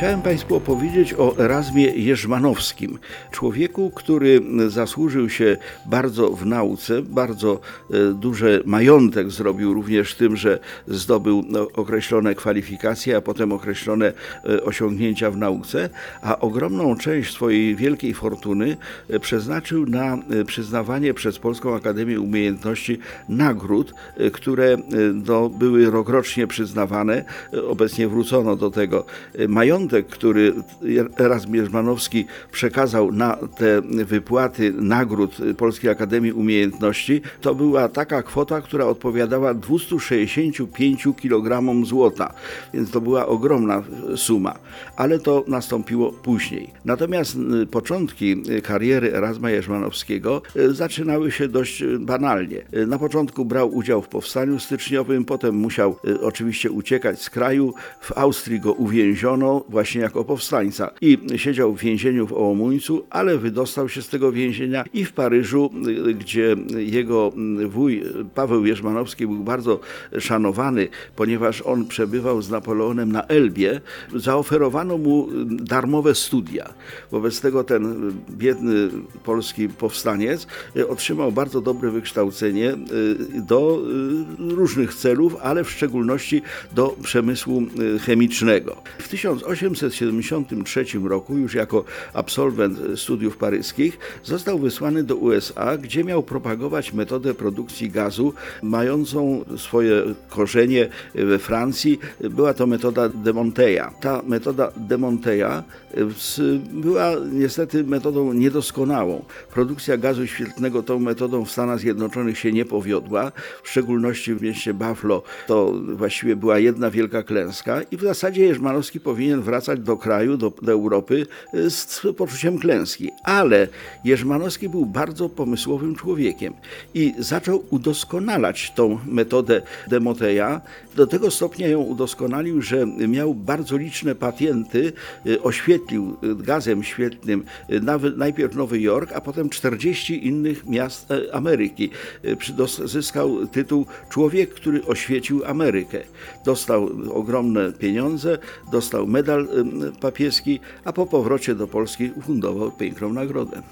Chciałem Państwu opowiedzieć o Erasmie Jerzmanowskim, człowieku, który zasłużył się bardzo w nauce, bardzo e, duży majątek zrobił również tym, że zdobył no, określone kwalifikacje, a potem określone e, osiągnięcia w nauce, a ogromną część swojej wielkiej fortuny e, przeznaczył na przyznawanie przez Polską Akademię Umiejętności nagród, które no, były rokrocznie przyznawane. Obecnie wrócono do tego. Majątek majątek, który Erasm Jerzmanowski przekazał na te wypłaty nagród Polskiej Akademii Umiejętności, to była taka kwota, która odpowiadała 265 kg złota, więc to była ogromna suma, ale to nastąpiło później. Natomiast początki kariery Erasma Jerzmanowskiego e, zaczynały się dość banalnie. E, na początku brał udział w powstaniu styczniowym, potem musiał oczywiście uciekać z kraju. W Austrii go uwięziono, właśnie jako powstańca. I siedział w więzieniu w Ołomuńcu, ale wydostał się z tego więzienia i w Paryżu, gdzie jego wuj Paweł Jerzmanowski był bardzo szanowany, ponieważ on przebywał z Napoleonem na Elbie, zaoferowano mu darmowe studia. Wobec tego ten biedny polski powstaniec otrzymał bardzo dobre wykształcenie do różnych celów, ale w szczególności do przemysłu chemicznego. W 1800 1873 roku, już jako absolwent studiów paryskich, został wysłany do USA, gdzie miał propagować metodę produkcji gazu, mającą swoje korzenie we Francji. Była to metoda de Monteya. Ta metoda de Monteya była niestety metodą niedoskonałą. Produkcja gazu świetlnego tą metodą w Stanach Zjednoczonych się nie powiodła, w szczególności w mieście Buffalo to właściwie była jedna wielka klęska i w zasadzie Jerzmanowski powinien wracać do kraju, do, do Europy y, z poczuciem klęski. Ale Jerzmanowski był bardzo pomysłowym człowiekiem i zaczął udoskonalać tą metodę Demoteja. Do tego stopnia ją udoskonalił, że miał bardzo liczne patenty, y, oświetlił y, gazem świetnym najpierw Nowy Jork, a potem 40 innych miast e, Ameryki. Zyskał tytuł Człowiek, który oświecił Amerykę. Dostał ogromne pieniądze, dostał medal papieski, a po powrocie do Polski ufundował piękną nagrodę.